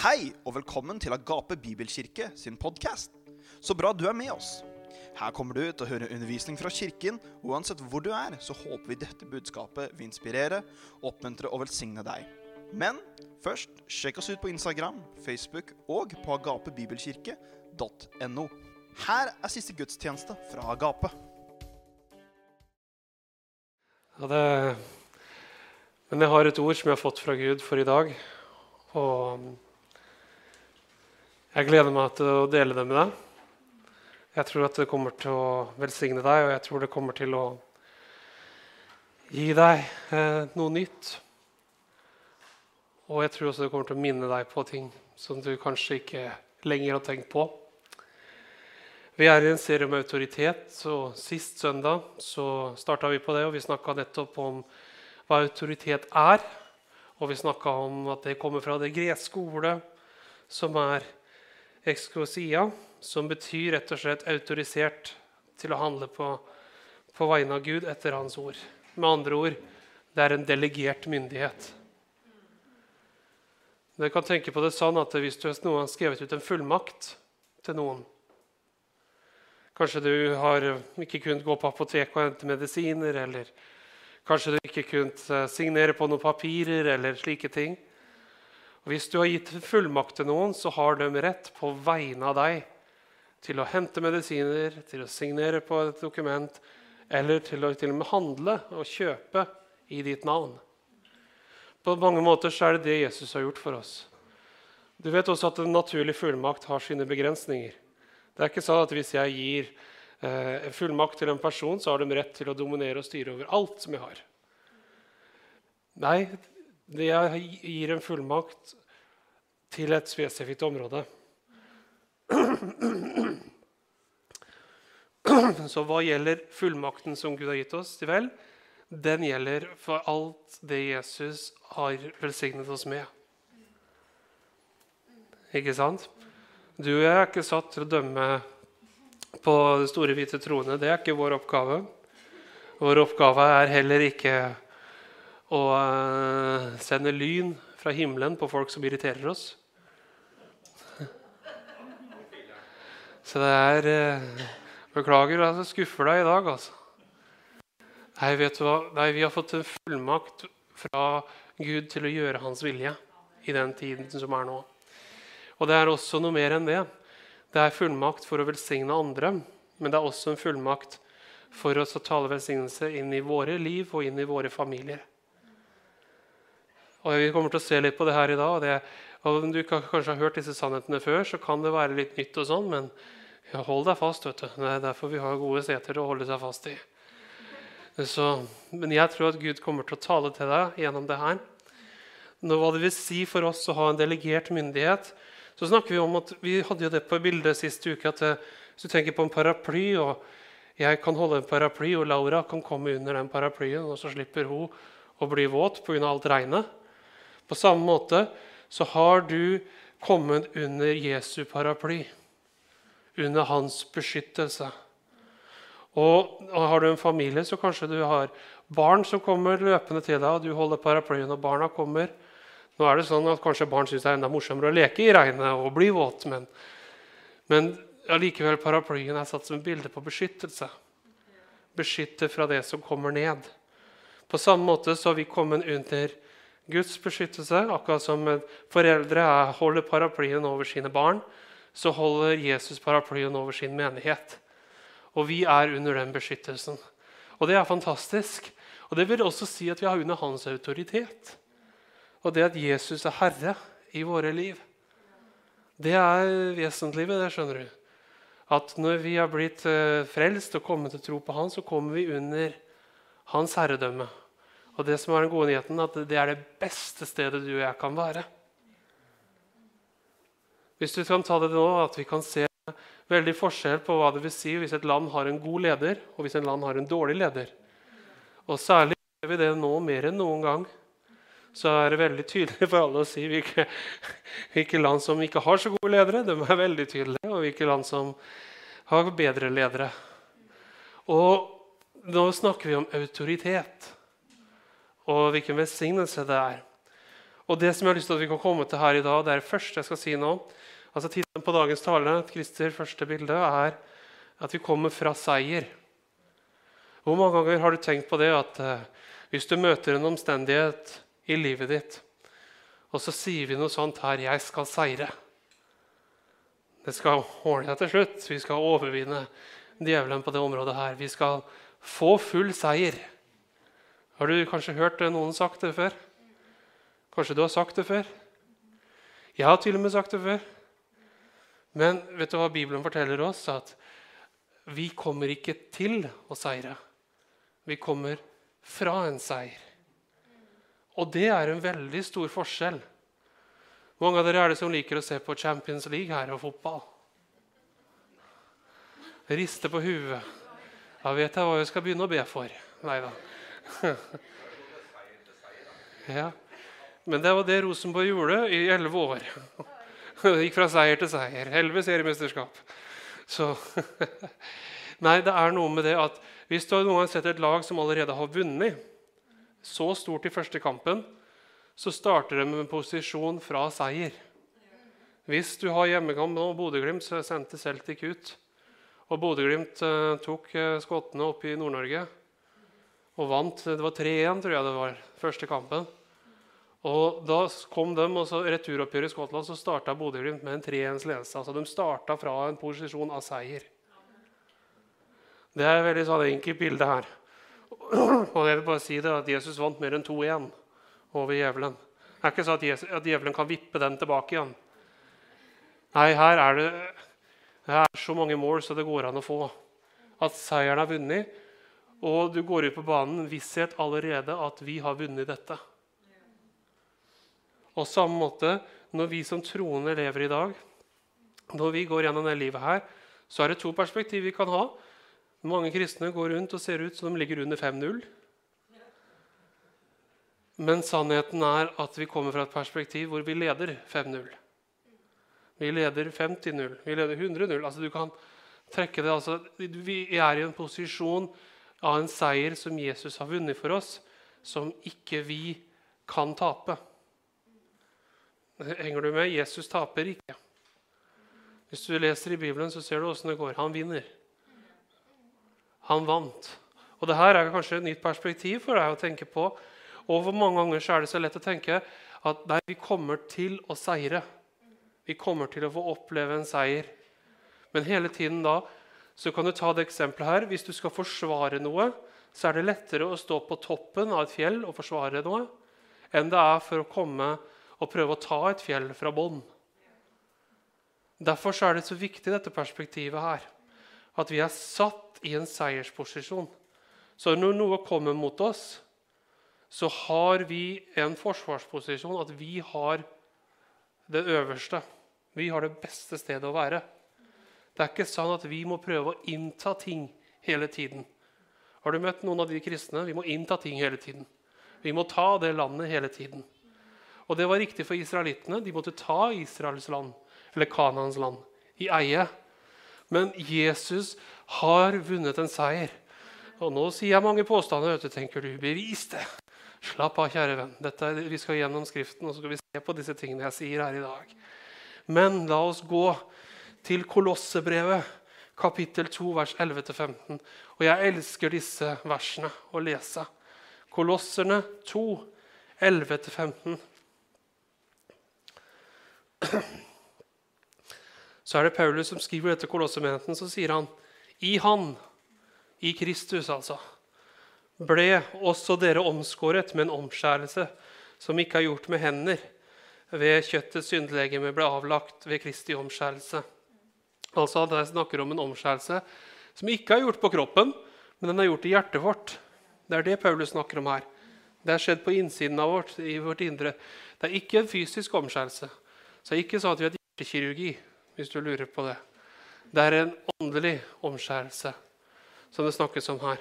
Hei og velkommen til Agape Bibelkirke sin podkast. Så bra du er med oss. Her kommer du til å høre undervisning fra kirken, og uansett hvor du er, så håper vi dette budskapet vil inspirere, oppmuntre og velsigne deg. Men først, sjekk oss ut på Instagram, Facebook og på agapebibelkirke.no. Her er siste gudstjeneste fra Agape. Ja, det, men jeg har et ord som jeg har fått fra Gud for i dag. Og jeg gleder meg til å dele det med deg. Jeg tror at det kommer til å velsigne deg, og jeg tror det kommer til å gi deg eh, noe nytt. Og jeg tror også det kommer til å minne deg på ting som du kanskje ikke lenger har tenkt på. Vi er i en serie om autoritet, og sist søndag så starta vi på det. og Vi snakka nettopp om hva autoritet er. Og vi snakka om at det kommer fra det greske ordet som er ekskrosia, som betyr rett og slett autorisert til å handle på, på vegne av Gud etter hans ord. Med andre ord det er en delegert myndighet. Dere kan tenke på det sånn at Hvis du har skrevet ut en fullmakt til noen Kanskje du har ikke kunnet gå på apoteket og hente medisiner, eller kanskje du ikke kunnet eh, signere på noen papirer eller slike ting. Og hvis du har gitt fullmakt til noen, så har de rett på vegne av deg til å hente medisiner, til å signere på et dokument eller til å til og med handle og kjøpe i ditt navn. På mange måter så er det det Jesus har gjort for oss. Du vet også at en naturlig fullmakt har sine begrensninger. Det er ikke sånn at Hvis jeg gir eh, fullmakt til en person, så har de rett til å dominere og styre over alt som jeg har. Nei, jeg gir en fullmakt til et spesifikt område. Så hva gjelder fullmakten som Gud har gitt oss? Vel, den gjelder for alt det Jesus har velsignet oss med. Ikke sant? Du og jeg er ikke satt til å dømme på det store, hvite troende. Det er ikke vår oppgave. Vår oppgave er heller ikke å sender sende lyn fra himmelen på folk som irriterer oss. Så det er uh, Beklager jeg skuffer deg i dag, altså. Nei, vet du hva? Nei, vi har fått en fullmakt fra Gud til å gjøre hans vilje i den tiden som er nå. Og det er også noe mer enn det. Det er fullmakt for å velsigne andre, men det er også en fullmakt for oss å tale velsignelse inn i våre liv og inn i våre familier. Og Vi kommer til å se litt på det her i dag. og, det, og Om du kanskje har hørt disse sannhetene før, så kan det være litt nytt, og sånn, men ja, hold deg fast. vet du. Det er derfor vi har gode seter å holde seg fast i. Så, men jeg tror at Gud kommer til å tale til deg gjennom det her. Nå, hva det vil si for oss å ha en delegert myndighet, så snakker Vi om at vi hadde jo det på bildet sist uke at eh, hvis du tenker på en paraply og Jeg kan holde en paraply, og Laura kan komme under den paraplyen, og så slipper hun å bli våt pga. alt regnet. På samme måte så har du kommet under Jesu paraply, under hans beskyttelse. Og, Har du en familie, så kanskje du har barn som kommer løpende til deg, og du holder paraplyen, og barna kommer. Nå er det sånn at Kanskje barn syns det er enda morsommere å leke i regnet og bli våt, men, men allikevel paraplyen er satt som bilde på beskyttelse. Beskytte fra det som kommer ned. På samme måte så har vi kommet under Guds beskyttelse. Akkurat som foreldre holder paraplyen over sine barn, så holder Jesus paraplyen over sin menighet. Og vi er under den beskyttelsen. Og det er fantastisk. Og det vil også si at vi er under hans autoritet. Og det at Jesus er herre i våre liv, det er vesentlig ved det. skjønner du. At når vi har blitt eh, frelst og kommet til tro på Han, så kommer vi under Hans herredømme. Og det som er den gode nyheten, at det er det beste stedet du og jeg kan være. Hvis du kan ta det nå, at vi kan se veldig forskjell på hva det vil si hvis et land har en god leder, og hvis et land har en dårlig leder. Og særlig ser vi det nå mer enn noen gang så er det veldig tydelig for alle å si hvilke, hvilke, land som ikke har så gode ledere. De er veldig tydelige, og hvilke land som har bedre ledere. Og nå snakker vi om autoritet og hvilken velsignelse det er. Og det som jeg har lyst til at vi kan komme til her i dag, det er det første jeg skal si nå. Altså Tittelen på dagens tale, Christer, første bilde, er at vi kommer fra seier. Hvor mange ganger har du tenkt på det at eh, hvis du møter en omstendighet i livet ditt, og så sier vi noe sånt her 'Jeg skal seire'. Det skal ordne seg til slutt. Vi skal overvinne djevelen på det området her. Vi skal få full seier. Har du kanskje hørt noen sagt det før? Kanskje du har sagt det før? Jeg har til og med sagt det før. Men vet du hva Bibelen forteller oss? At vi kommer ikke til å seire. Vi kommer fra en seier. Og det er en veldig stor forskjell. Mange av dere er det som liker å se på Champions League her og fotball. Riste på huet. Da vet jeg hva jeg skal begynne å be for. Nei da. Ja. Men det var det Rosenborg gjorde i elleve år. Det gikk fra seier til seier. Elleve seriemesterskap. Så Nei, det er noe med det at hvis du har noen gang sett et lag som allerede har vunnet så stort i første kampen, så starter de med en posisjon fra seier. Hvis du har hjemmekamp nå, Bodø-Glimt, sendte Celtic ut. Og Bodø-Glimt eh, tok eh, skottene opp i Nord-Norge og vant. Det var 3-1, tror jeg det var, første kampen. Og Da kom de, og så returoppgjøret i Skottland så starta Bodø-Glimt med en 3-1s ledelse. Altså De starta fra en posisjon av seier. Det er et veldig sånn enkelt bilde her. Og jeg vil bare si det at Jesus vant mer enn 2-1 over djevelen. Det er ikke sånn at, at djevelen kan vippe den tilbake igjen. Nei, her er det, det er så mange mål så det går an å få. At seieren er vunnet, og du går ut på banen visshet allerede at vi har vunnet dette. Og samme måte, når vi som troende lever i dag, når vi går gjennom det livet her, så er det to perspektiv vi kan ha. Mange kristne går rundt og ser ut som de ligger under 5-0. Men sannheten er at vi kommer fra et perspektiv hvor vi leder 5-0. Vi leder 50-0, vi leder 100-0. Altså, du kan trekke det, altså, vi er i en posisjon av en seier som Jesus har vunnet for oss, som ikke vi kan tape. Henger du med? Jesus taper ikke. Hvis du leser i Bibelen, så ser du åssen det går. Han vinner. Han vant. Og det her er kanskje et nytt perspektiv for deg å tenke på. Og hvor mange ganger så er det så lett å tenke at nei, vi kommer til å seire. Vi kommer til å få oppleve en seier. Men hele tiden da så kan du ta det eksempelet her. Hvis du skal forsvare noe, så er det lettere å stå på toppen av et fjell og forsvare noe enn det er for å komme og prøve å ta et fjell fra bånn. Derfor er det så viktig dette perspektivet her. At vi er satt i en seiersposisjon. Så når noe kommer mot oss, så har vi en forsvarsposisjon, at vi har det øverste. Vi har det beste stedet å være. Det er ikke sånn at vi må prøve å innta ting hele tiden. Har du møtt noen av de kristne? Vi må innta ting hele tiden. Vi må ta det landet hele tiden. Og det var riktig for israelittene. De måtte ta Israels land, eller Kanans land, i eie. Men Jesus har vunnet en seier. Og nå sier jeg mange påstander. Du, tenker du, bevis det. Slapp av, kjære venn. Dette, vi skal gjennom Skriften og så skal vi se på disse tingene jeg sier her i dag. Men la oss gå til Kolossebrevet, kapittel 2, vers 11-15. Og jeg elsker disse versene å lese. Kolosserne 2, 11-15. Så er det Paulus som skriver dette kolossemenigheten. Så sier han i Han, i Kristus altså, ble også dere omskåret med en omskjærelse som ikke er gjort med hender, ved kjøttets syndelegeme ble avlagt ved Kristi omskjærelse. Altså, Det snakker om en omskjærelse som ikke er gjort på kroppen, men den er gjort i hjertet vårt. Det er det Paulus snakker om her. Det har skjedd på innsiden av vårt, i vårt indre. Det er ikke en fysisk omskjærelse. Så det er ikke sånn at vi har hjertekirurgi, hvis du lurer på det. Det er en åndelig omskjærelse som det snakkes om her.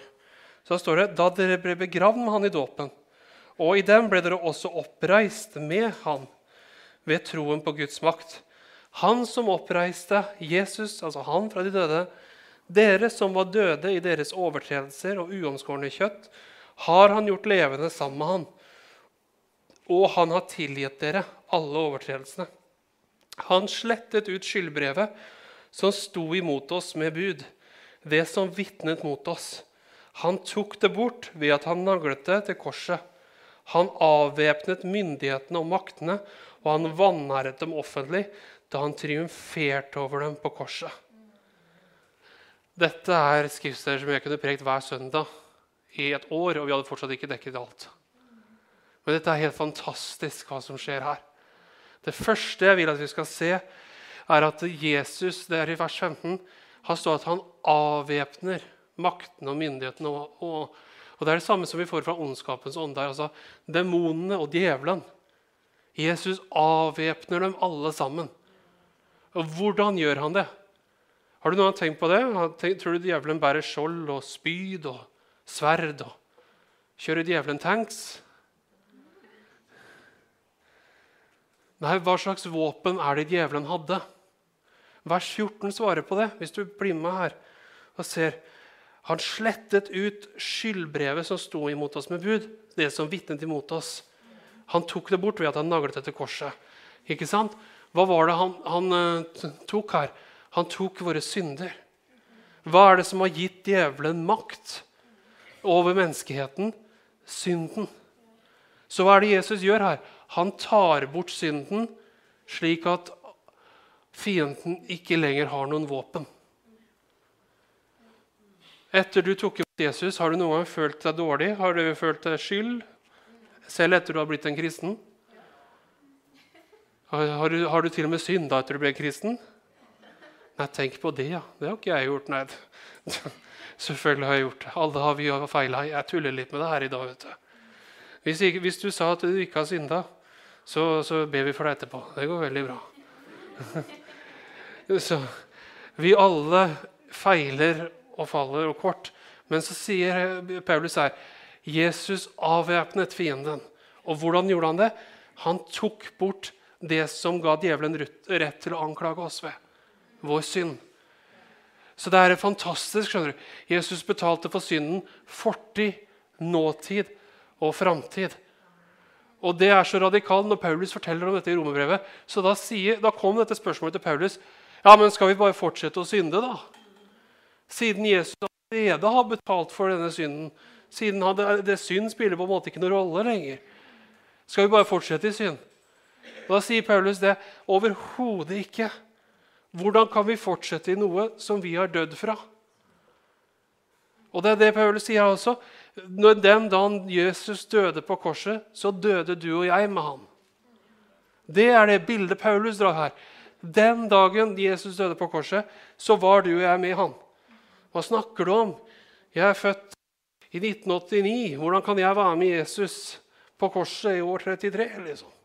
Så da står det da dere ble begravd med han i dåpen, og i dem ble dere også oppreist med han ved troen på Guds makt. Han som oppreiste Jesus, altså han fra de døde, dere som var døde i deres overtredelser og uomskårne kjøtt, har han gjort levende sammen med han. og han har tilgitt dere alle overtredelsene. Han slettet ut skyldbrevet som sto imot oss med bud, det som vitnet mot oss. Han tok det bort ved at han naglet det til korset. Han avvæpnet myndighetene og maktene, og han vanæret dem offentlig da han triumferte over dem på korset. Dette er skriftsteder som jeg kunne prekt hver søndag i et år, og vi hadde fortsatt ikke dekket alt. Men dette er helt fantastisk hva som skjer her. Det første jeg vil at vi skal se, er at Jesus det er i vers 15, har stått at han avvæpner maktene og myndighetene. Og, og, og, Det er det samme som vi får fra ondskapens ånd. altså Demonene og djevelen. Jesus avvæpner dem alle sammen. Og hvordan gjør han det? Har du noen tenkt på det? Tror du djevelen bærer skjold og spyd og sverd? og Kjører djevelen tanks? Nei, hva slags våpen er det djevelen hadde? Vers 14 svarer på det, hvis du blir med her og ser. Han slettet ut skyldbrevet som sto imot oss med bud, det som vitnet imot oss. Han tok det bort ved at han naglet det til korset. Ikke sant? Hva var det han, han uh, tok her? Han tok våre synder. Hva er det som har gitt djevelen makt over menneskeheten? Synden. Så hva er det Jesus gjør her? Han tar bort synden slik at fienden ikke lenger har noen våpen. Etter du tok imot Jesus, har du noen gang følt deg dårlig? Har du følt deg skyld? Selv etter du har blitt en kristen? Har du, har du til og med synda etter du ble kristen? Nei, tenk på det, ja. Det har ikke jeg gjort. Nei. Selvfølgelig har jeg gjort det. Alle har vi feila. Jeg tuller litt med det her i dag. vet du. Hvis, ikke, hvis du sa at du ikke har synda, så, så ber vi for deg etterpå. Det går veldig bra. så vi alle feiler og faller og kort. Men så sier Paulus her Jesus avvæpnet fienden. Og hvordan gjorde han det? Han tok bort det som ga djevelen rett til å anklage oss ved. Vår synd. Så det er fantastisk. skjønner du. Jesus betalte for synden fortid, nåtid og framtid. Og Det er så radikalt når Paulus forteller om dette i romerbrevet. Så da, sier, da, kom dette spørsmålet til Paulus. Ja, men Skal vi bare fortsette å synde, da? Siden Jesus allerede har betalt for denne synden. Siden det, det synd spiller på en måte ikke noen rolle lenger. Skal vi bare fortsette i synd? Og Da sier Paulus det overhodet ikke. Hvordan kan vi fortsette i noe som vi har dødd fra? Og det er det Paulus sier også. Når Den dagen Jesus døde på korset, så døde du og jeg med han. Det er det bildet Paulus drar her. Den dagen Jesus døde på korset, så var du og jeg med han. Hva snakker du om? Jeg er født i 1989. Hvordan kan jeg være med Jesus på korset i år 33? liksom?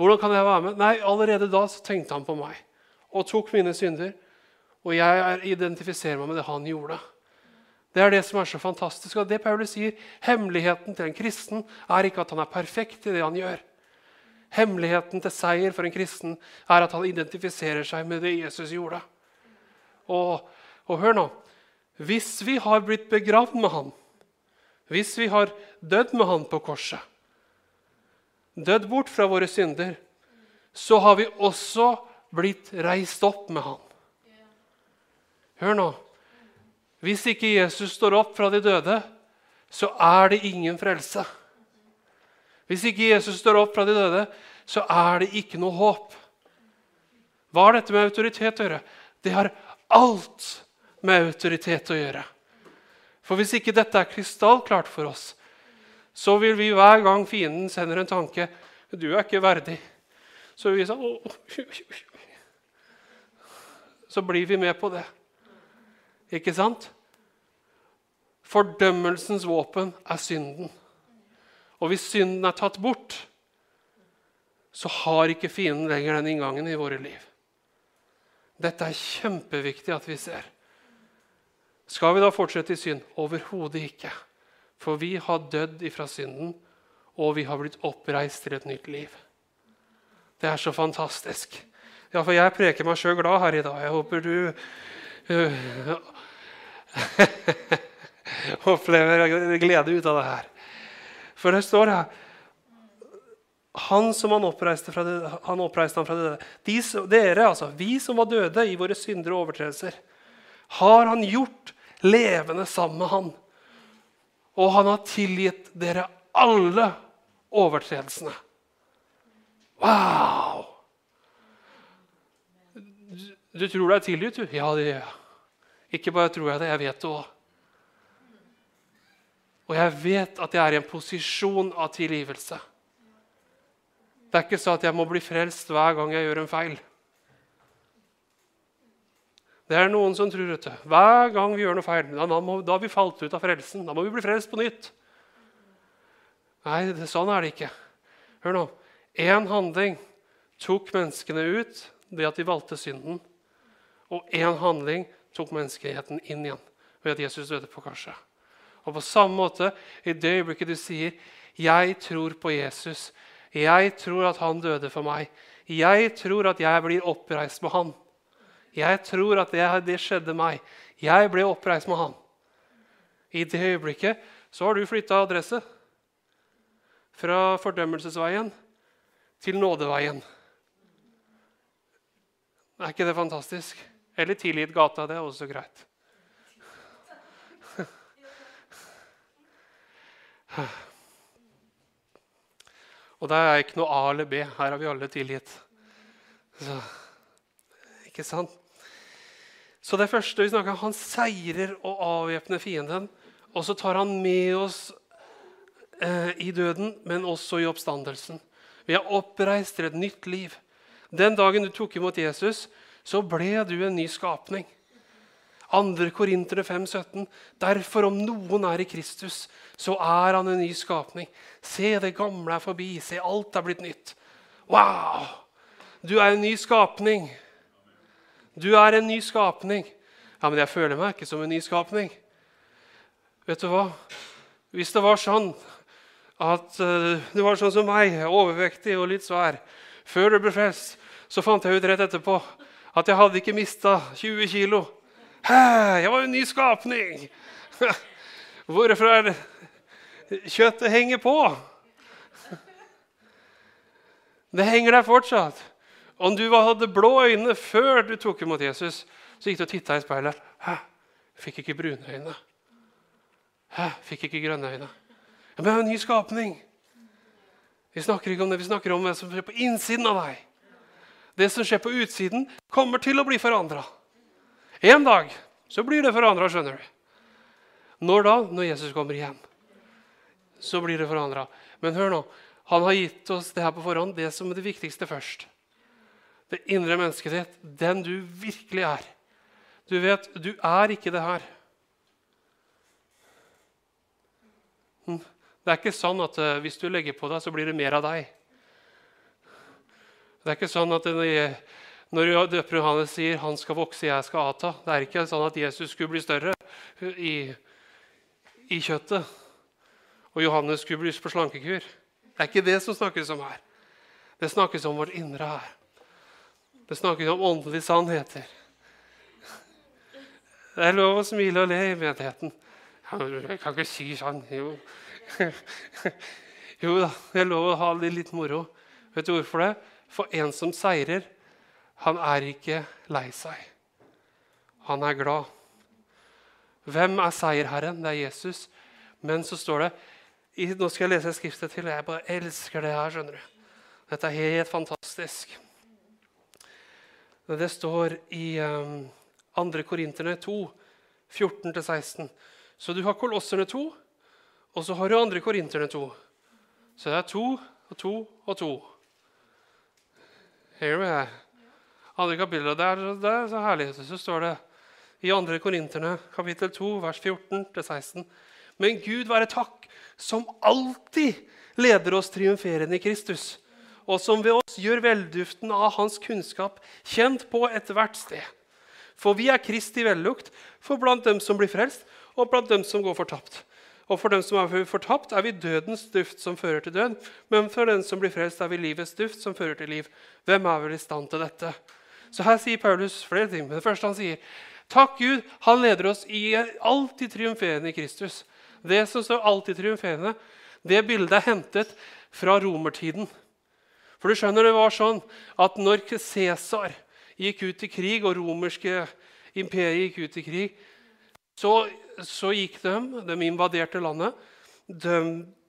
Hvordan kan jeg være med? Nei, Allerede da så tenkte han på meg og tok mine synder. Og jeg identifiserer meg med det han gjorde. Det er det som er så fantastisk. Og det Paulus sier, Hemmeligheten til en kristen er ikke at han er perfekt i det han gjør. Hemmeligheten til seier for en kristen er at han identifiserer seg med det Jesus gjorde. Og, og hør nå Hvis vi har blitt begravd med han, hvis vi har dødd med han på korset, dødd bort fra våre synder, så har vi også blitt reist opp med han. Hør nå. Hvis ikke Jesus står opp fra de døde, så er det ingen frelse. Hvis ikke Jesus står opp fra de døde, så er det ikke noe håp. Hva har dette med autoritet å gjøre? Det har alt med autoritet å gjøre. For hvis ikke dette er krystallklart for oss, så vil vi hver gang fienden sender en tanke 'Du er ikke verdig', så, vi sånn, så blir vi med på det. Ikke sant? Fordømmelsens våpen er synden. Og hvis synden er tatt bort, så har ikke fienden lenger den inngangen i våre liv. Dette er kjempeviktig at vi ser. Skal vi da fortsette i synd? Overhodet ikke. For vi har dødd ifra synden, og vi har blitt oppreist til et nytt liv. Det er så fantastisk. Ja, for jeg preker meg sjøl glad her i dag. Jeg håper du uh, opplever glede ut av det her. For det står her Han som han oppreiste, fra det, han oppreiste han fra det døde. De, dere, altså, vi som var døde i våre syndere og overtredelser, har han gjort levende sammen med han. Og han har tilgitt dere alle overtredelsene. Wow! Du, tror du er tilgitt, du? Ja, det gjør jeg. Ikke bare tror jeg det, jeg vet det òg. Og jeg vet at jeg er i en posisjon av tilgivelse. Det er ikke så at jeg må bli frelst hver gang jeg gjør en feil. Det er noen som tror at hver gang vi gjør noe feil, da, må, da har vi falt ut av frelsen. Da må vi bli frelst på nytt. Nei, det, sånn er det ikke. Hør nå. Én handling tok menneskene ut, det at de valgte synden. Og én handling tok menneskeheten inn igjen ved at Jesus døde på korset. Og på samme måte, i det øyeblikket du sier 'Jeg tror på Jesus', 'Jeg tror at han døde for meg', 'Jeg tror at jeg blir oppreist med han', 'Jeg tror at det, det skjedde meg', 'Jeg ble oppreist med han'. I det øyeblikket så har du flytta adresse. Fra fordømmelsesveien til nådeveien. Er ikke det fantastisk? Eller tilgitt gata. Det er også greit. Og det er ikke noe A eller B. Her har vi alle tilgitt. Så, ikke sant? Så det første vi snakker om, Han seirer og avvæpner fienden. Og så tar han med oss eh, i døden, men også i oppstandelsen. Vi er oppreist til et nytt liv. Den dagen du tok imot Jesus, så ble du en ny skapning. 2. Korinterne 5, 17. Derfor, om noen er i Kristus, så er han en ny skapning. Se, det gamle er forbi. Se, alt er blitt nytt. Wow! Du er en ny skapning. Du er en ny skapning. Ja, men jeg føler meg ikke som en ny skapning. Vet du hva? Hvis det var sånn at uh, du var sånn som meg, overvektig og litt svær, før du ble frelst, så fant jeg ut rett etterpå at jeg hadde ikke mista 20 kilo. Jeg var en ny skapning! Hvorfor er Kjøttet henger på. Det henger der fortsatt. Om du hadde blå øyne før du tok imot Jesus, så gikk du og titta i speilet. Hæ, fikk ikke brune øyne. Hæ, fikk ikke grønne øyne. Men det er en ny skapning. Vi snakker ikke om det, vi snakker om det som skjer på innsiden av deg. Det som skjer på utsiden, kommer til å bli forandra. En dag så blir det forandra, skjønner du. Når da? Når Jesus kommer igjen. Så blir det forandra. Men hør nå. Han har gitt oss det her på forhånd, det som er det viktigste først. Det indre mennesket ditt, den du virkelig er. Du vet, du er ikke det her. Hm. Det er ikke sånn at uh, hvis du legger på deg, så blir det mer av deg. Det er ikke sånn at når døper Johannes sier 'han skal vokse, jeg skal avta', det er ikke sånn at Jesus skulle bli større i, i kjøttet, og Johannes skulle bli på slankekur. Det er ikke det som snakkes om her. Det snakkes om vårt indre her. Det snakkes om åndelige sannheter. Det er lov å smile og le i menigheten. Jeg kan ikke si sånn. Jo. jo da, det er lov å ha det litt moro. Vet du hvorfor det? For en som seirer, han er ikke lei seg. Han er glad. Hvem er seierherren? Det er Jesus. Men så står det Nå skal jeg lese skriftet til, jeg bare elsker det her. skjønner du. Dette er helt fantastisk. Det står i um, 2. Korinterne 2, 14-16. Så du har Kolosserne 2, og så har du 2. Korinterne 2. Så det er to og to og to. Her du med? Andre kapittel, det er, det er så herlig. Så står det i 2. Korinterne kapittel 2, vers 14-16. Men Gud være takk, som alltid leder oss triumferende i Kristus, og som ved oss gjør velduften av hans kunnskap kjent på ethvert sted. For vi er Kristi vellukt for blant dem som blir frelst, og blant dem som går fortapt. Og for dem som er fortapt, er vi dødens duft som fører til død. Men for den som blir frelst, er vi livets duft som fører til liv. Hvem er vel i stand til dette? Så her sier Paulus flere ting. Men det første han sier, takk Gud, han leder oss i alltid triumferende i Kristus. Det som står alltid triumferende, det bildet er hentet fra romertiden. For du skjønner det var sånn at når Cæsar gikk ut i krig, og romerske imperiet gikk ut i krig, så, så gikk de, de invaderte landet. De,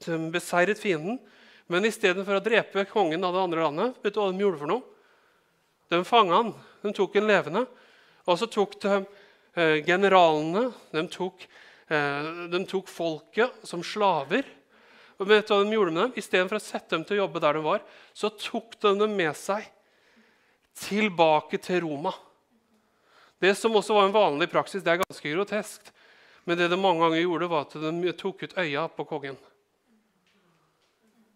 de beseiret fienden. Men istedenfor å drepe kongen av det andre landet, vet du hva de gjorde for noe? De fanga han. De tok en levende. Og så tok de eh, generalene. De tok, eh, de tok folket som slaver. Og vet du hva de gjorde med dem? Istedenfor å sette dem til å jobbe der de var, så tok de dem med seg tilbake til Roma. Det som også var en vanlig praksis, det er ganske grotesk. Men det de mange ganger gjorde, var at de tok ut øya på kongen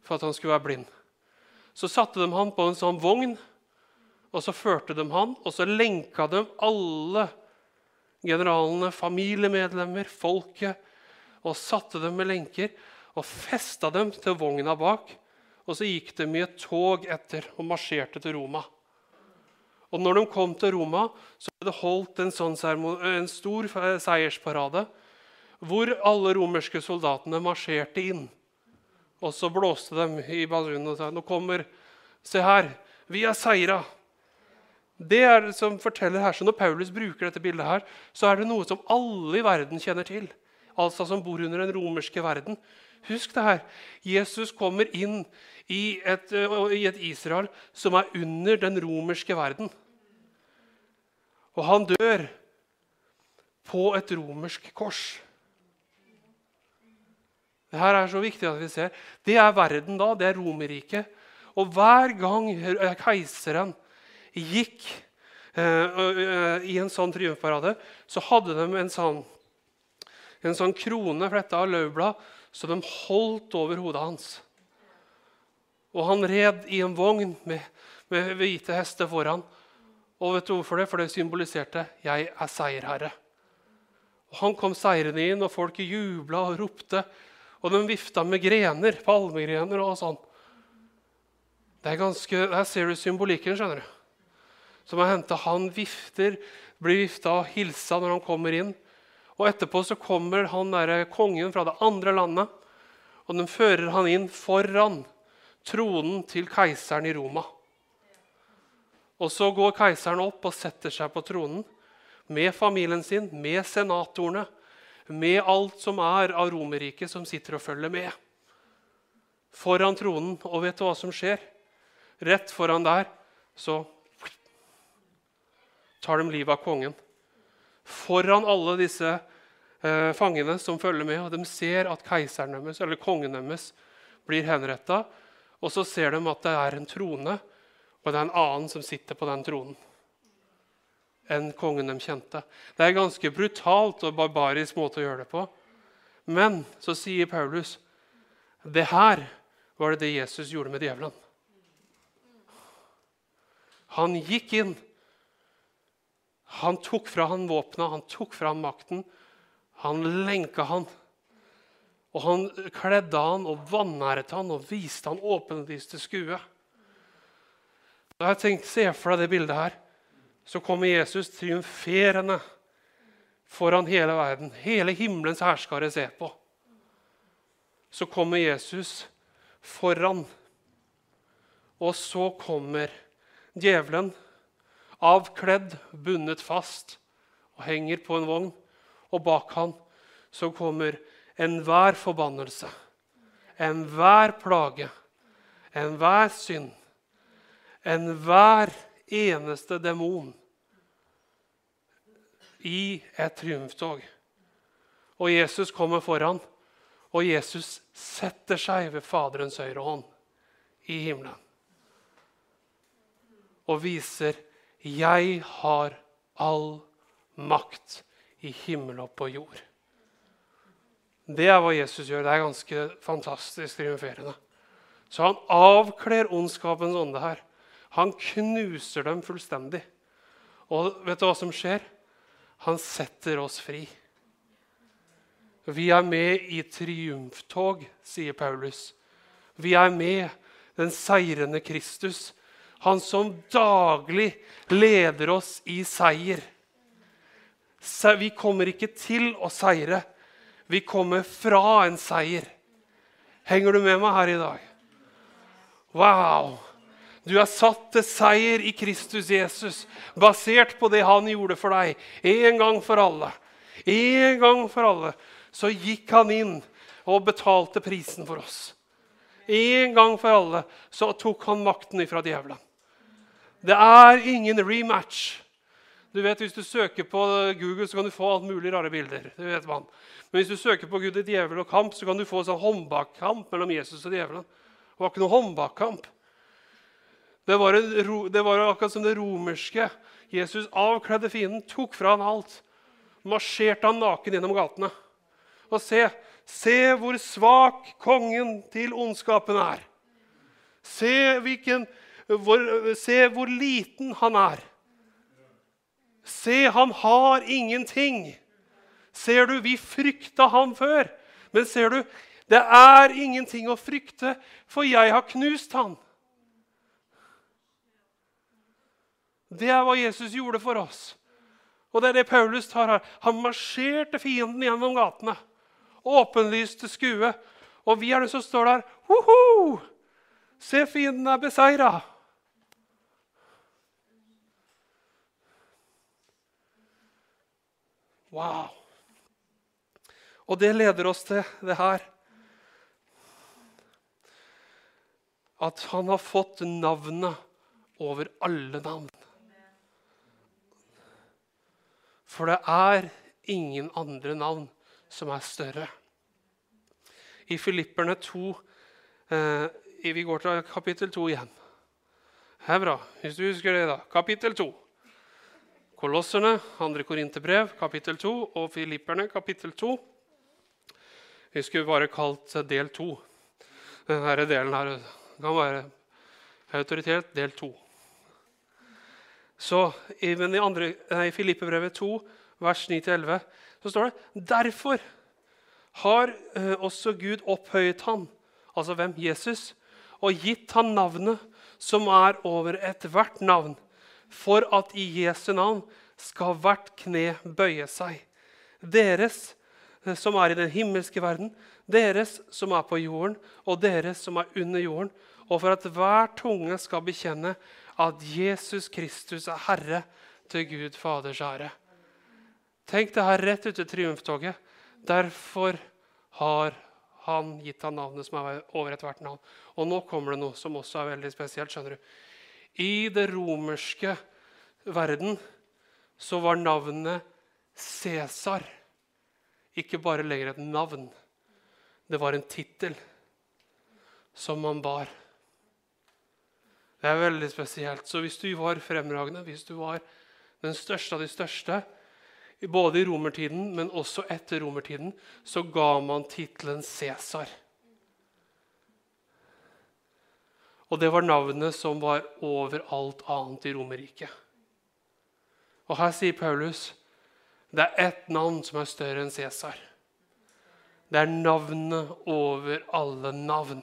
for at han skulle være blind. Så satte de han på en sånn vogn, og så førte de han, og så lenka de alle generalene, familiemedlemmer, folket, og satte dem med lenker og festa dem til vogna bak. Og så gikk de i et tog etter og marsjerte til Roma. Og når de kom til Roma, så ble det holdt en, sånn en stor seiersparade hvor alle romerske soldatene marsjerte inn. Og så blåste de i ballongen og sa nå kommer Se her, vi er seira. Det er det som forteller her, så Når Paulus bruker dette bildet, her, så er det noe som alle i verden kjenner til. Altså som bor under den romerske verden. Husk det her. Jesus kommer inn i et, i et Israel som er under den romerske verden. Og han dør på et romersk kors. Det her er så viktig at vi ser. Det er verden da. Det er Romerriket. Og hver gang keiseren gikk eh, i en sånn triumfparade, så hadde de en sånn, en sånn krone fletta av løvblad så de holdt over hodet hans. Og han red i en vogn med, med hvite hester foran. Og vet du hvorfor det? For det symboliserte 'Jeg er seierherre'. Og Han kom seirende inn, og folket jubla og ropte. Og de vifta med grener, palmegrener og sånn. Det er ganske, Her ser du symbolikken. skjønner du. Som er henta. Han vifter, blir vifta og hilsa når han kommer inn. Og etterpå så kommer han der, kongen fra det andre landet, og den fører han inn foran tronen til keiseren i Roma. Og så går keiseren opp og setter seg på tronen med familien sin, med senatorene, med alt som er av Romerriket som sitter og følger med. Foran tronen. Og vet du hva som skjer? Rett foran der så tar de livet av kongen. Foran alle disse eh, fangene som følger med, og de ser at keiseren deres, eller kongen deres blir henretta. Og så ser de at det er en trone, og det er en annen som sitter på den tronen enn kongen de kjente. Det er en ganske brutalt og barbarisk måte å gjøre det på. Men så sier Paulus det her var det det Jesus gjorde med djevelen. Han gikk inn. Han tok fra han våpna, han tok fra han makten. Han lenka han. Og han kledde han og vanæret han og viste han åpenlyste skue. Da jeg tenkte, Se for deg det bildet her så kommer Jesus triumferende foran hele verden. Hele himmelens herskare ser på. Så kommer Jesus foran. Og så kommer djevelen, avkledd, bundet fast, og henger på en vogn. Og bak han så kommer enhver forbannelse, enhver plage, enhver synd, enhver eneste demon i et triumftog. Og Jesus kommer foran, og Jesus setter seg ved Faderens høyre hånd i himmelen. Og viser 'Jeg har all makt i himmel og på jord'. Det er hva Jesus gjør. Det er ganske fantastisk triumferende. Så han avkler ondskapens ånde her. Han knuser dem fullstendig. Og vet du hva som skjer? Han setter oss fri. Vi er med i triumftog, sier Paulus. Vi er med den seirende Kristus, han som daglig leder oss i seier. Vi kommer ikke til å seire. Vi kommer fra en seier. Henger du med meg her i dag? Wow! Du er satt til seier i Kristus Jesus, basert på det han gjorde for deg. En gang for alle. En gang for alle. Så gikk han inn og betalte prisen for oss. En gang for alle så tok han makten ifra djevelen. Det er ingen rematch. Du vet, Hvis du søker på Google, så kan du få alt mulig rare bilder. det vet man. Men hvis du søker på Gud i djevel og kamp, så kan du få en sånn håndbakkamp mellom Jesus og djevelen. Det var ikke noen håndbakkamp. Det var, en, det var akkurat som det romerske. Jesus avkledde fienden, tok fra han alt. Marsjerte han naken gjennom gatene. Og se, se hvor svak kongen til ondskapen er. Se, hvilken, hvor, se hvor liten han er. Se, han har ingenting. Ser du, vi frykta han før. Men ser du, det er ingenting å frykte, for jeg har knust han. Det er hva Jesus gjorde for oss. Og det er det Paulus tar her. Han marsjerte fienden gjennom gatene. Åpenlyste skue. Og vi er det som står der. Se, fienden er beseira. Wow. Og det leder oss til det her. At han har fått navnet over alle navn. For det er ingen andre navn som er større. I Filipperne 2 eh, Vi går til kapittel 2 igjen. Det er bra. Hvis du husker det, da. Kapittel 2. Kolosserne, 2. Korinterbrev, kapittel 2, og Filipperne, kapittel 2. Vi skulle bare kalt del 2. Denne delen her kan være autoritet del 2. Så men i, andre, nei, Filippebrevet 2, vers 9-11, så står det Derfor har eh, også Gud opphøyet han, altså hvem? Jesus, og gitt han navnet som er over ethvert navn, for at i Jesu navn skal hvert kne bøye seg. Deres eh, som er i den himmelske verden, deres som er på jorden, og deres som er under jorden, og for at hver tunge skal bekjenne at Jesus Kristus er Herre til Gud Faders ære. Tenk det her rett ute i triumftoget. Derfor har han gitt ham navnet som er over ethvert navn. Og nå kommer det noe som også er veldig spesielt. skjønner du. I det romerske verden så var navnet Cæsar ikke bare lenger et navn. Det var en tittel som man bar. Det er veldig spesielt. Så hvis du var fremragende, hvis du var den største av de største, både i romertiden, men også etter romertiden, så ga man tittelen Cæsar. Og det var navnet som var over alt annet i Romerriket. Og her sier Paulus det er ett navn som er større enn Cæsar. Det er navnet over alle navn.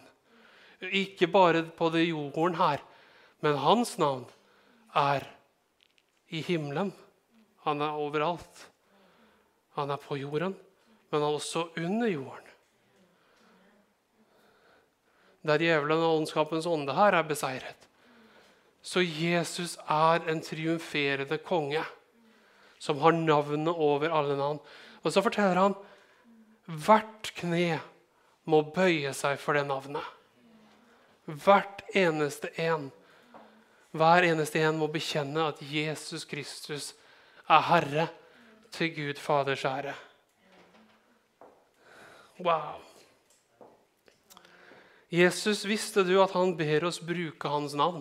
Ikke bare på det jorden her, men hans navn er i himmelen. Han er overalt. Han er på jorden, men også under jorden. Der djevelen og åndskapens ånde her er beseiret. Så Jesus er en triumferende konge som har navnet over alle navn. Og så forteller han hvert kne må bøye seg for det navnet. Hvert eneste en. Hver eneste en må bekjenne at Jesus Kristus er Herre til Gud Faders ære. Wow. Jesus, visste du at han ber oss bruke hans navn?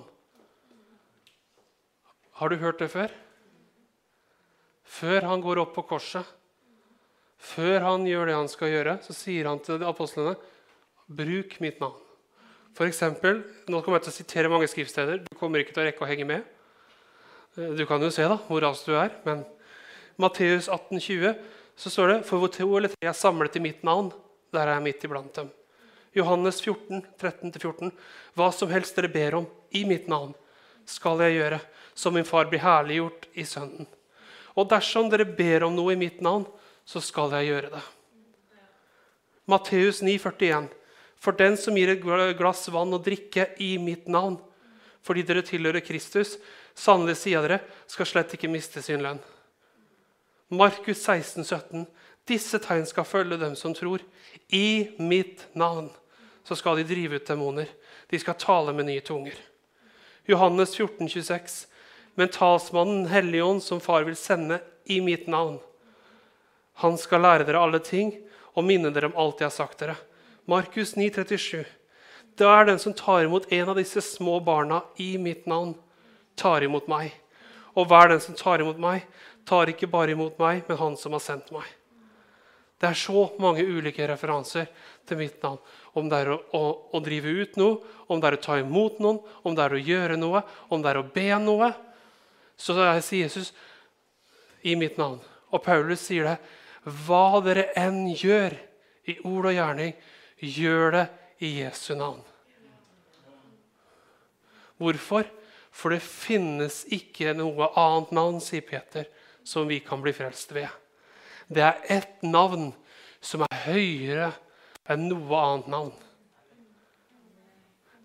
Har du hørt det før? Før han går opp på korset, før han gjør det han skal gjøre, så sier han til apostlene bruk mitt navn. For eksempel, nå kommer jeg til å sitere mange skriftsteder. Du kommer ikke til å rekke å henge med. Eh, du kan jo se da, hvor raskt du er. Men Matteus 18, 20, så står det For hvor to eller tre er samlet i mitt navn, der er jeg midt iblant dem. Johannes 14, 13-14. Hva som helst dere ber om i mitt navn, skal jeg gjøre, så min far blir herliggjort i Sønnen. Og dersom dere ber om noe i mitt navn, så skal jeg gjøre det. Matteus 9, 41. For den som gir et glass vann å drikke i mitt navn, fordi dere tilhører Kristus. Sannelig sier dere, skal slett ikke miste sin lønn. Markus 16, 17. Disse tegn skal følge dem som tror. I mitt navn så skal de drive ut demoner. De skal tale med nye tunger. Johannes 14, 26. Men talsmannen Helligånd, som Far vil sende i mitt navn, han skal lære dere alle ting og minne dere om alt jeg har sagt dere. Markus 9, 37. Da er den som tar imot en av disse små barna i mitt navn, tar imot meg. Og hver den som tar imot meg, tar ikke bare imot meg, men han som har sendt meg. Det er så mange ulike referanser til mitt navn. Om det er å, å, å, drive ut noe, om det er å ta imot noen, om det er å gjøre noe, om det er å be noe. Så sier Jesus i mitt navn. Og Paulus sier det. Hva dere enn gjør i ord og gjerning, gjør det i Jesu navn. Hvorfor? For det finnes ikke noe annet navn, sier Peter, som vi kan bli frelst ved. Det er ett navn som er høyere enn noe annet navn.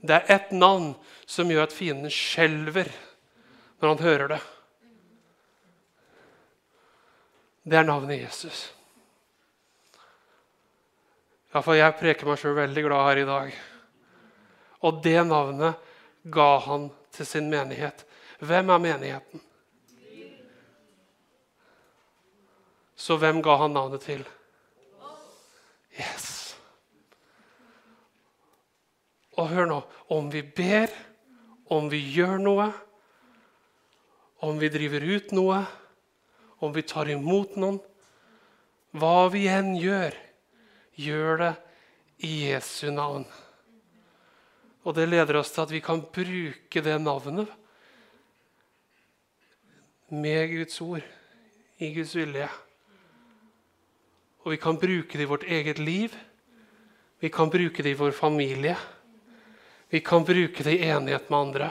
Det er ett navn som gjør at fienden skjelver når han hører det. Det er navnet Jesus. Ja, jeg preker meg sjøl veldig glad her i dag. Og det navnet ga han til sin menighet. Hvem er menigheten? Så hvem ga han navnet til? Yes. Og hør nå om vi ber, om vi gjør noe, om vi driver ut noe, om vi tar imot noen Hva vi enn gjør, gjør det i Jesu navn. Og det leder oss til at vi kan bruke det navnet med Guds ord, i Guds vilje. Og vi kan bruke det i vårt eget liv. Vi kan bruke det i vår familie. Vi kan bruke det i enighet med andre.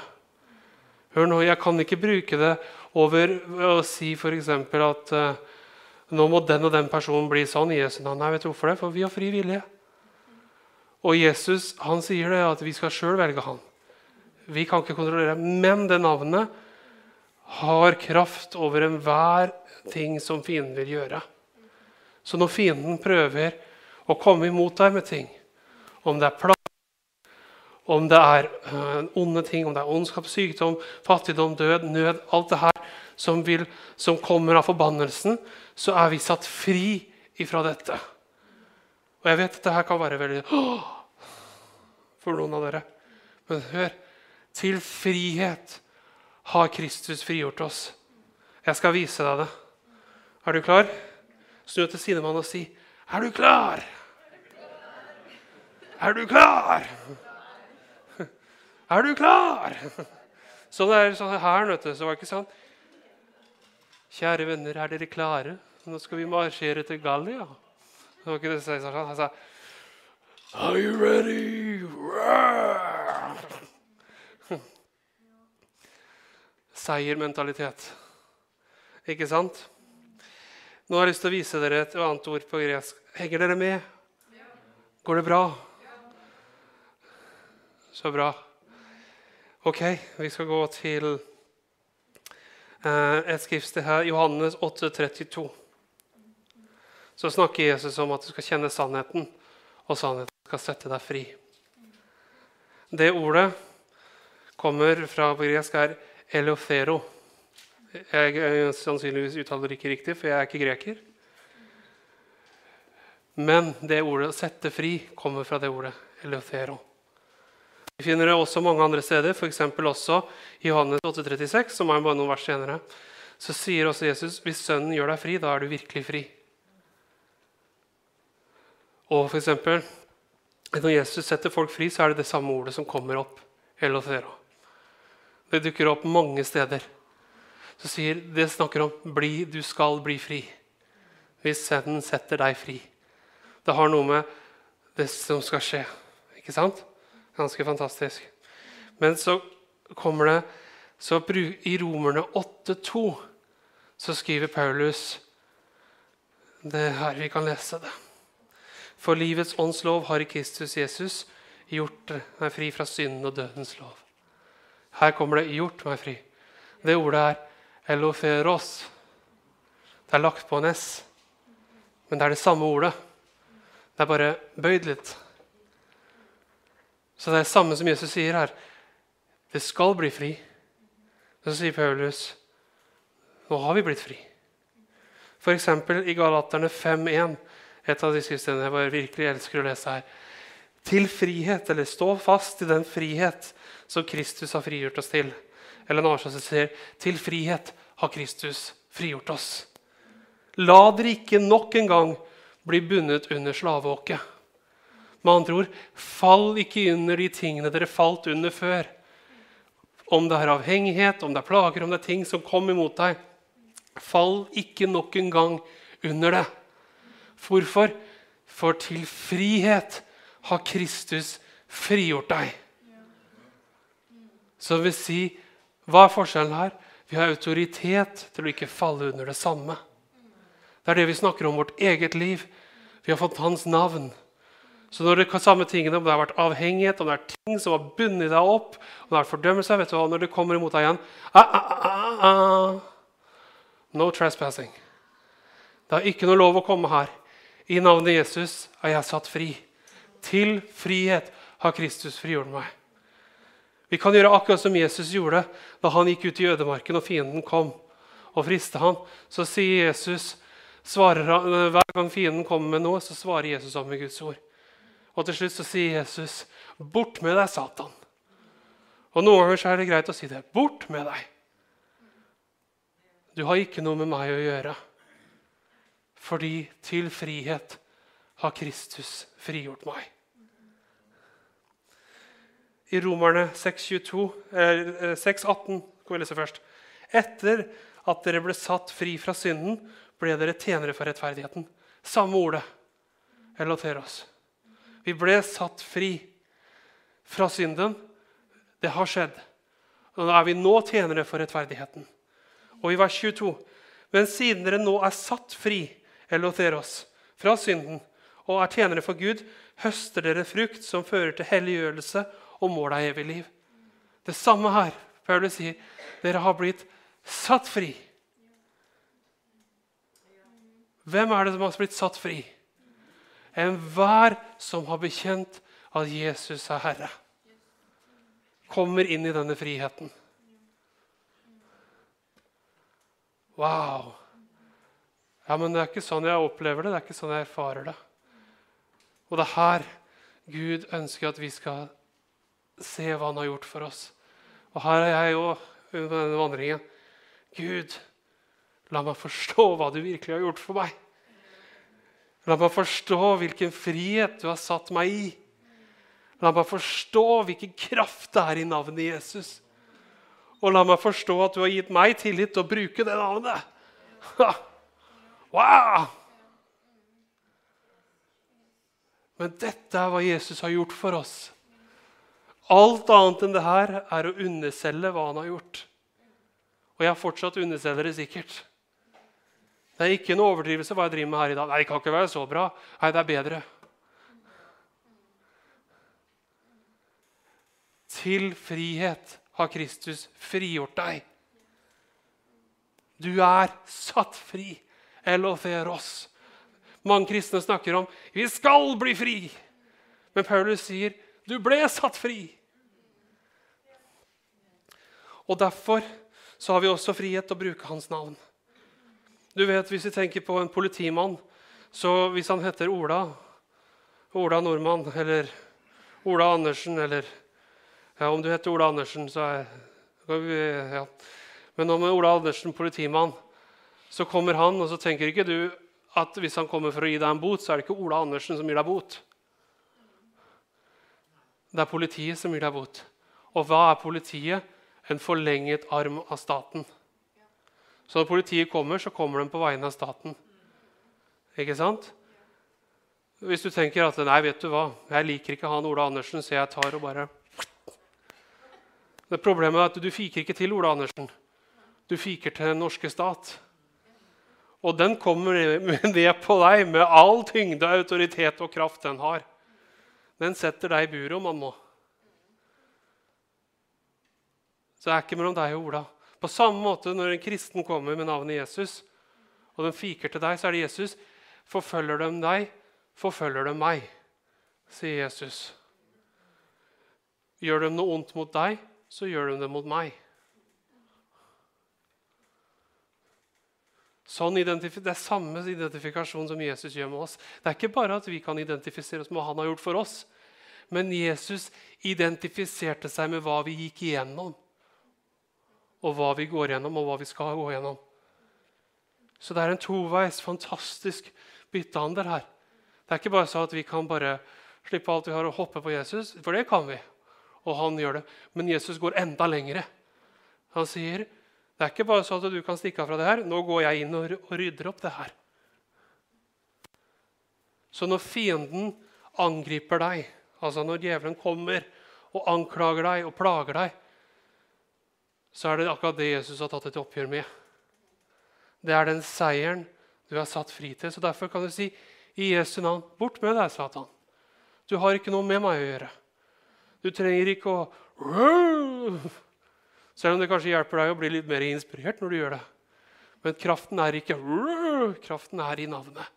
Hør nå, Jeg kan ikke bruke det over å si f.eks. at uh, nå må den og den personen bli sånn i Jesu navn. Nei, vet du hvorfor det? For vi har fri vilje. Og Jesus han sier det at vi skal sjøl velge han. Vi kan ikke kontrollere. Men det navnet har kraft over enhver ting som fienden vil gjøre. Så når fienden prøver å komme imot deg med ting, om det er plan om det er uh, onde ting, om det er ondskap, sykdom, fattigdom, død, nød Alt det her som, vil, som kommer av forbannelsen, så er vi satt fri ifra dette. Og jeg vet at dette kan være veldig Åh! for noen av dere. Men hør til frihet har Kristus frigjort oss. Jeg skal vise deg det. Er du klar? Snu til sidemannen og si, 'Er du klar?' Er du klar? Er du klar? Så det er sånn her, vet du, så var det ikke sånn Kjære venner, er dere klare? Nå skal vi marsjere til Gallia. Det var ikke det sånn. Han sa Are you ready? Seiermentalitet. Ikke sant? Nå har jeg lyst til å vise dere et annet ord på gresk. Henger dere med? Går det bra? Så bra. Ok, vi skal gå til eh, et skriftsted her, Johannes 8, 32. Så snakker Jesus om at du skal kjenne sannheten, og sannheten skal sette deg fri. Det ordet kommer fra på gresk er elofero. Jeg, sannsynligvis uttaler det ikke riktig, for jeg er ikke greker. Men det ordet sette fri' kommer fra det ordet eleothero. Vi finner det også mange andre steder, f.eks. også i Johannes 8,36, som er bare noen vers senere. Så sier også Jesus hvis Sønnen gjør deg fri, da er du virkelig fri. Og for eksempel, Når Jesus setter folk fri, så er det det samme ordet som kommer opp. Elothero. Det dukker opp mange steder. Så sier, Det snakker om bli, du skal bli fri. Hvis Sønnen setter deg fri. Det har noe med det som skal skje. Ikke sant? Ganske fantastisk. Men så kommer det så I Romerne 8,2 så skriver Paulus Det er her vi kan lese det. For livets åndslov har i Kristus Jesus gjort meg fri fra synden og dødens lov. Her kommer det 'gjort meg fri'. Det ordet er 'eloferos'. Det er lagt på en S, men det er det samme ordet. Det er bare bøyd litt. Så det er det samme som Jesus sier her. Det skal bli fri. Så sier Paulus nå har vi blitt fri. F.eks. i Galaterne 5.1, et av de skriftstedene jeg virkelig elsker å lese her. Til frihet, eller stå fast i den frihet som Kristus har frigjort oss til. Eller en annen sier til frihet har Kristus frigjort oss. La dere ikke nok en gang bli bundet under slaveåket. Med andre ord, fall ikke under de tingene dere falt under før. Om det er avhengighet, om det er plager, om det er ting som kom imot deg. Fall ikke nok en gang under det. Hvorfor? For til frihet har Kristus frigjort deg. Så det vil si, hva er forskjellen her? Vi har autoritet til å ikke falle under det samme. Det er det vi snakker om vårt eget liv. Vi har fått hans navn. Så når det samme tingene, om det har vært avhengighet, om det er ting som har bundet deg opp, om det er fordømmelse vet du hva, Når det kommer imot deg igjen ah, ah, ah, ah. No trespassing. Det er ikke noe lov å komme her. I navnet Jesus er jeg satt fri. Til frihet har Kristus frigjort meg. Vi kan gjøre akkurat som Jesus gjorde da han gikk ut i ødemarken og fienden kom og friste han. Så sier Jesus, svarer Hver gang fienden kommer med noe, så svarer Jesus om med Guds ord. Og til slutt så sier Jesus, 'Bort med deg, Satan'. Og Noen ganger så er det greit å si det. 'Bort med deg'. Du har ikke noe med meg å gjøre. Fordi til frihet har Kristus frigjort meg. I Romerne 6,18 eh, kan vi lese først. Etter at dere ble satt fri fra synden, ble dere tjenere for rettferdigheten. Samme ordet relaterer oss. Vi ble satt fri fra synden. Det har skjedd. Og da er vi nå tjenere for rettferdigheten. Og i vers 22.: Men siden dere nå er satt fri Elotheros, fra synden og er tjenere for Gud, høster dere frukt som fører til helliggjørelse og mål av evig liv. Det samme her. Paulus sier dere har blitt satt fri. Hvem er det som har blitt satt fri? Enhver som har bekjent at Jesus er Herre, kommer inn i denne friheten. Wow! Ja, men det er ikke sånn jeg opplever det, det er ikke sånn jeg erfarer det. Og det er her Gud ønsker at vi skal se hva han har gjort for oss. Og her er jeg òg under denne vandringen. Gud, la meg forstå hva du virkelig har gjort for meg. La meg forstå hvilken frihet du har satt meg i. La meg forstå hvilken kraft det er i navnet Jesus. Og la meg forstå at du har gitt meg tillit til å bruke det navnet. Wow! Men dette er hva Jesus har gjort for oss. Alt annet enn det her er å underselge hva han har gjort. Og jeg har fortsatt underselger det sikkert. Det er ikke en overdrivelse hva jeg driver med her i dag. Nei, det kan ikke være så bra. Nei, det er bedre. Til frihet har Kristus frigjort deg. Du er satt fri. Elotheros. Mange kristne snakker om 'vi skal bli fri'. Men Paulus sier 'du ble satt fri'. Og Derfor så har vi også frihet til å bruke hans navn. Du vet, Hvis vi tenker på en politimann, så hvis han heter Ola, Ola Nordmann eller Ola Andersen eller ja, Om du heter Ola Andersen, så er ja. Men om Ola Andersen, politimann, så kommer han, og så tenker ikke du at hvis han kommer for å gi deg en bot, så er det ikke Ola Andersen som gir deg bot. Det er politiet som gir deg bot. Og hva er politiet? En forlenget arm av staten. Så når politiet kommer, så kommer de på vegne av staten. Ikke sant? Hvis du tenker at nei, vet du hva, jeg liker ikke han Ola Andersen, så jeg tar og bare det Problemet er at du fiker ikke til Ola Andersen. Du fiker til den norske stat. Og den kommer ned på deg med all tyngde, autoritet og kraft den har. Den setter deg i buret om han må. Så det er ikke mellom deg og Ola. På samme måte når en kristen kommer med navnet Jesus, og de fiker til deg, så er det Jesus. Forfølger de deg, forfølger de meg, sier Jesus. Gjør de noe ondt mot deg, så gjør de det mot meg. Sånn det er samme identifikasjon som Jesus gjør med oss. Det er ikke bare at vi kan identifisere oss med hva han har gjort for oss, men Jesus identifiserte seg med hva vi gikk igjennom, og hva vi går gjennom, og hva vi skal gå gjennom. Så det er en toveis, fantastisk byttehandel her. Det er ikke bare sånn at vi kan bare slippe alt vi har, og hoppe på Jesus, for det kan vi. Og han gjør det. Men Jesus går enda lengre. Han sier det er ikke bare sånn at du kan stikke av fra det her. Nå går jeg inn og rydder opp det her. Så når fienden angriper deg, altså når djevelen kommer og anklager deg og plager deg, så er det akkurat det Jesus har tatt et oppgjør med. Det er den seieren du er satt fri til. Så Derfor kan du si i Jesu navn bort med deg, Satan. Du har ikke noe med meg å gjøre. Du trenger ikke å selv om det kanskje hjelper deg å bli litt mer inspirert når du gjør det. Men kraften er ikke Kraften er i navnet.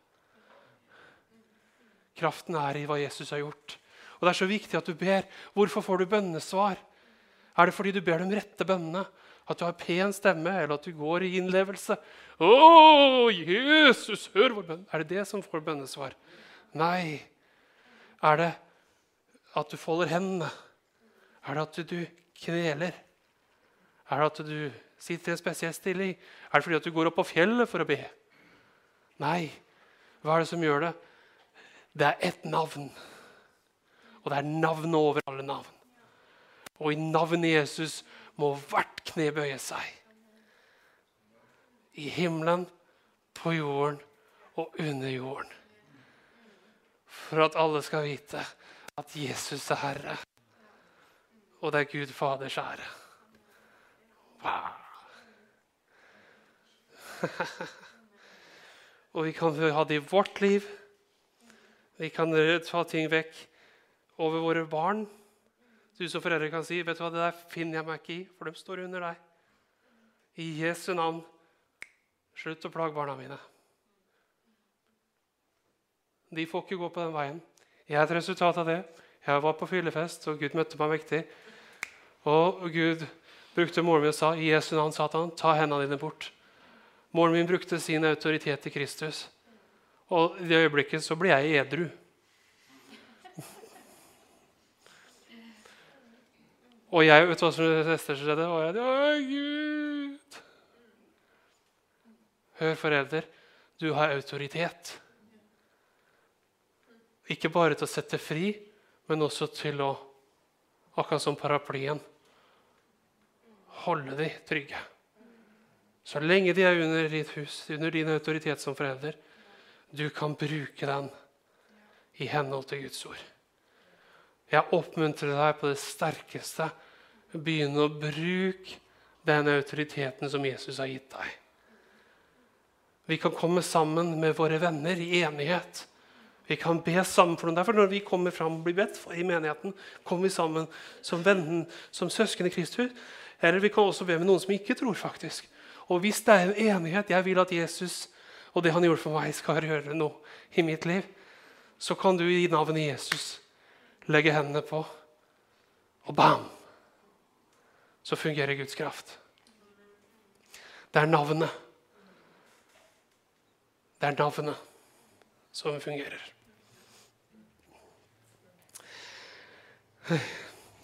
Kraften er i hva Jesus har gjort. Og Det er så viktig at du ber. Hvorfor får du bønnesvar? Er det fordi du ber de rette bønnene? At du har pen stemme, eller at du går i innlevelse? Å, Jesus, hør vår bønn! Er det det som får bønnesvar? Nei. Er det at du folder hendene? Er det at du kneler? Er det at du sitter i en spesiell stilling? Er det fordi at du går opp på fjellet for å be? Nei. Hva er det som gjør det? Det er ett navn. Og det er navnet over alle navn. Og i navnet Jesus må hvert kne bøye seg. I himmelen, på jorden og under jorden. For at alle skal vite at Jesus er Herre. Og det er Gud Faders ære. Wow. og vi kan ha det i vårt liv. Vi kan ta ting vekk over våre barn. Du som foreldre kan si vet du hva, det der finner jeg meg ikke i, for de står under deg. I Jesu navn, slutt å plage barna mine. De får ikke gå på den veien. Jeg er et resultat av det. Jeg var på fyllefest, og Gud møtte meg mektig. Og Gud brukte moren min og sa i Jesu navn, Satan, ta hendene dine bort. Moren min brukte sin autoritet til Kristus. Og i det øyeblikket så ble jeg edru. Og jeg vet du hva som neste skjedde? Og jeg, Å, Gud! Hør, forelder, du har autoritet. Ikke bare til å sette fri, men også til å Akkurat som paraplyen holde de trygge. Så lenge de er under ditt hus, under din autoritet som forelder, du kan bruke den i henhold til Guds ord. Jeg oppmuntrer deg på det sterkeste. Begynne å bruke den autoriteten som Jesus har gitt deg. Vi kan komme sammen med våre venner i enighet. Vi kan be sammen for noen. Derfor Når vi kommer fram og blir bedt for i menigheten, kommer vi sammen som vennen, som søsken i Kristus. Eller vi kan også be med noen som ikke tror. faktisk. Og hvis det er en enighet, jeg vil at Jesus og det han gjorde for meg, skal gjøre noe i mitt liv, så kan du i navnet Jesus legge hendene på, og bam! Så fungerer Guds kraft. Det er navnet. Det er navnet som fungerer.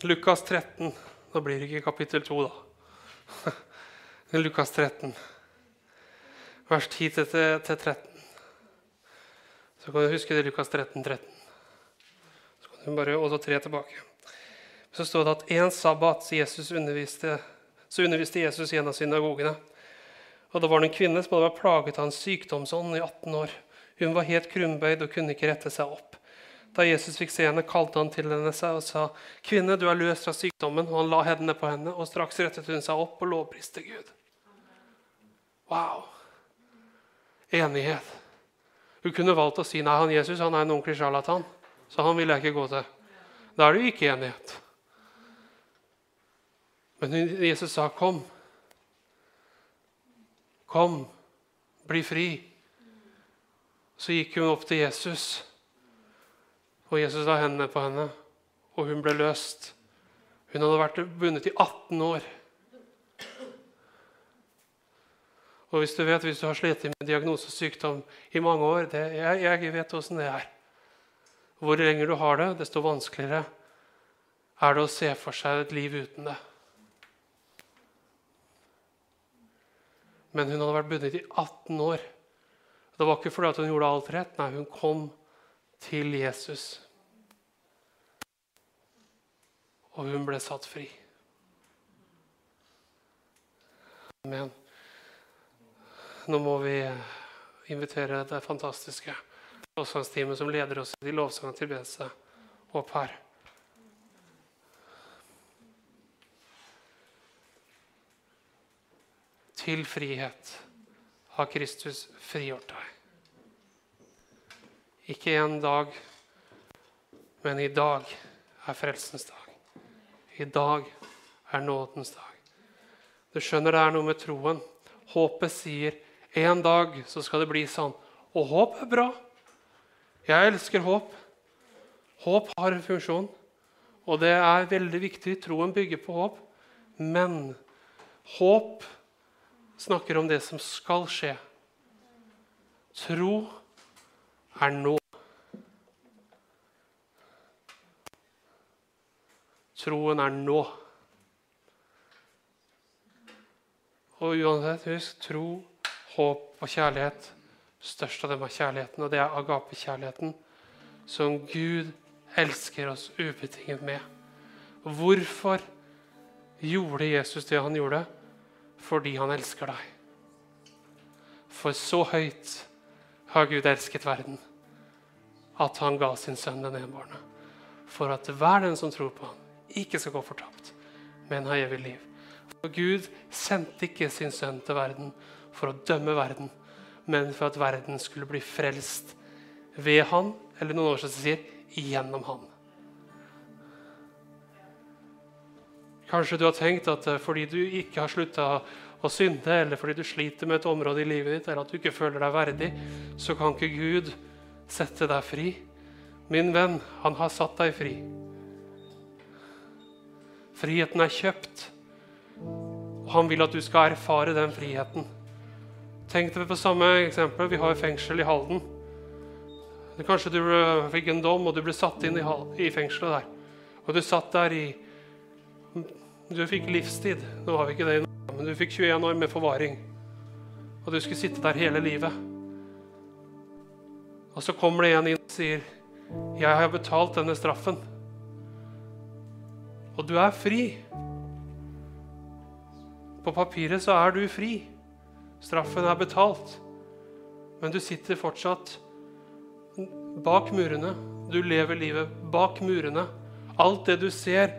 Lukas 13. Da blir det ikke kapittel 2, da. Lukas 13, vers 10-13. Så kan du huske det Lukas 13, 13. Så kan du bare tre tilbake. Så står det at en sabbat Jesus underviste, så underviste Jesus i en av synagogene. Og Det var en kvinne som hadde vært plaget av en sykdomsånd i 18 år. Hun var helt krumbøyd og kunne ikke rette seg opp. Da Jesus fikk se henne, kalte han til henne seg og sa, 'Kvinne, du er løst fra sykdommen.' Og han la hendene på henne, og straks rettet hun seg opp og lovpriste Gud. Wow! Enighet. Hun kunne valgt å si nei, han Jesus han er en ordentlig sjarlatan, så han vil jeg ikke gå til. Da er det jo ikke enighet. Men Jesus sa, 'Kom. Kom, bli fri.' Så gikk hun opp til Jesus, og Jesus la hendene på henne, og hun ble løst. Hun hadde vært bundet i 18 år. Og hvis du vet, hvis du har slitt med diagnose og sykdom i mange år det, jeg, jeg vet åssen det er. Hvor lenger du har det, desto vanskeligere er det å se for seg et liv uten det. Men hun hadde vært bundet i 18 år. Det var ikke fordi hun gjorde alt rett. Nei, hun kom til Jesus. Og hun ble satt fri. Amen. Nå må vi invitere det fantastiske lovsangsteamet som leder oss i lovsang og tilbedelse, opp her. Til frihet har Kristus frigjort deg. Ikke en dag, men i dag er frelsens dag. I dag er nådens dag. Du skjønner det er noe med troen. Håpet sier en dag så skal det bli sånn. Og håp er bra. Jeg elsker håp. Håp har en funksjon, og det er veldig viktig. Troen bygger på håp. Men håp snakker om det som skal skje. Tro er nå. Troen er nå. Og uansett, husk tro, håp og kjærlighet. Størst av dem er kjærligheten, og det er agapekjærligheten som Gud elsker oss ubetinget med. Hvorfor gjorde Jesus det han gjorde? Fordi han elsker deg. For så høyt har Gud elsket verden at han ga sin sønn den enbårne. For at hver den som tror på ham, ikke skal gå fortapt, men ha evig liv. For Gud sendte ikke sin sønn til verden for å dømme verden, men for at verden skulle bli frelst ved han, eller noen siden sier gjennom han. Kanskje du har tenkt at eh, fordi du ikke har slutta å synde, eller fordi du sliter med et område i livet ditt, eller at du ikke føler deg verdig, så kan ikke Gud sette deg fri. Min venn, han har satt deg fri. Friheten er kjøpt. Og han vil at du skal erfare den friheten. Tenk deg på samme eksempel. Vi har fengsel i Halden. Kanskje du fikk en dom, og du ble satt inn i fengselet der. Og du satt der i Du fikk livstid. Nå har vi ikke det men du fikk 21 år med forvaring. Og du skulle sitte der hele livet. Og så kommer det en inn og sier, 'Jeg har betalt denne straffen.' Og du er fri. På papiret så er du fri. Straffen er betalt. Men du sitter fortsatt bak murene. Du lever livet bak murene. Alt det du ser,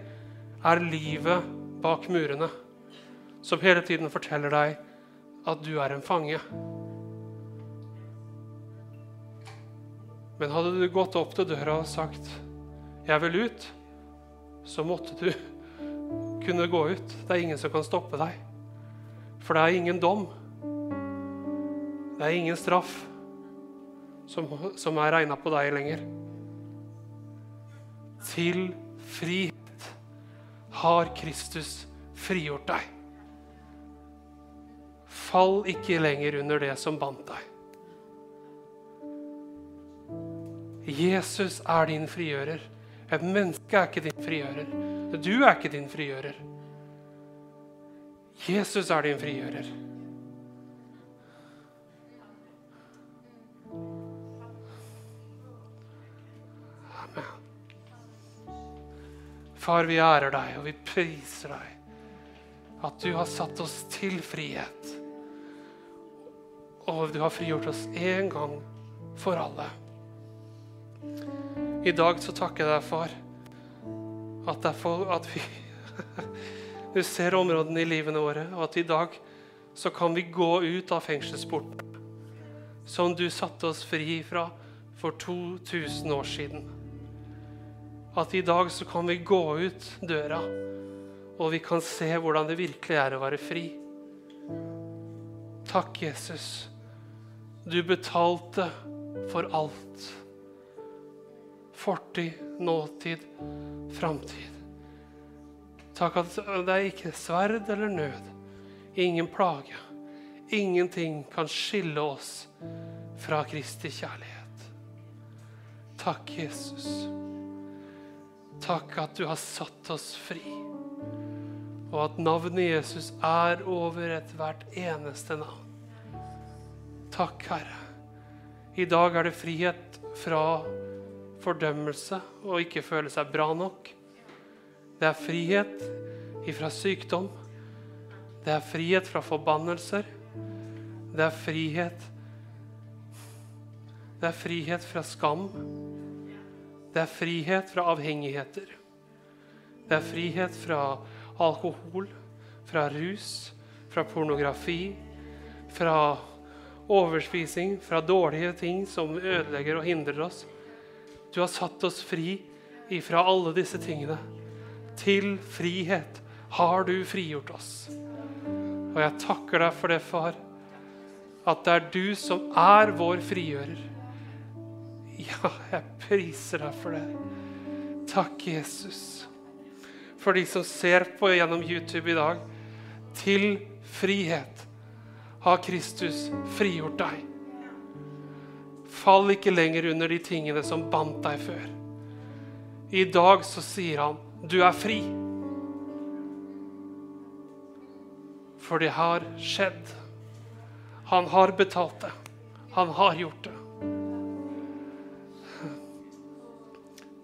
er livet bak murene. Som hele tiden forteller deg at du er en fange. Men hadde du gått opp til døra og sagt 'Jeg vil ut', så måtte du kunne gå ut. Det er ingen som kan stoppe deg. For det er ingen dom. Det er ingen straff som, som er regna på deg lenger. Til frihet har Kristus frigjort deg. Fall ikke lenger under det som bandt deg. Jesus er din frigjører. Et menneske er ikke din frigjører. Du er ikke din frigjører. Jesus er din frigjører. Far, vi ærer deg, og vi priser deg. At du har satt oss til frihet. Og du har frigjort oss én gang for alle. I dag så takker jeg deg, far, at, derfor, at vi Du ser områdene i livene våre, og at i dag så kan vi gå ut av fengselsporten som du satte oss fri fra for 2000 år siden. At i dag så kan vi gå ut døra, og vi kan se hvordan det virkelig er å være fri. Takk, Jesus. Du betalte for alt. Fortid, nåtid, framtid. Takk at det er ikke sverd eller nød, ingen plage. Ingenting kan skille oss fra Kristi kjærlighet. Takk, Jesus. Takk at du har satt oss fri, og at navnet Jesus er over ethvert eneste navn. Takk, Herre. I dag er det frihet fra fordømmelse og ikke føle seg bra nok. Det er frihet ifra sykdom. Det er frihet fra forbannelser. Det er frihet Det er frihet fra skam. Det er frihet fra avhengigheter. Det er frihet fra alkohol, fra rus, fra pornografi, fra overspising, fra dårlige ting som ødelegger og hindrer oss. Du har satt oss fri ifra alle disse tingene. Til frihet har du frigjort oss. Og jeg takker deg for det, far, at det er du som er vår frigjører. Ja, jeg priser deg for det. Takk, Jesus. For de som ser på gjennom YouTube i dag. Til frihet har Kristus frigjort deg. Fall ikke lenger under de tingene som bandt deg før. I dag så sier han, du er fri. For det har skjedd. Han har betalt det. Han har gjort det.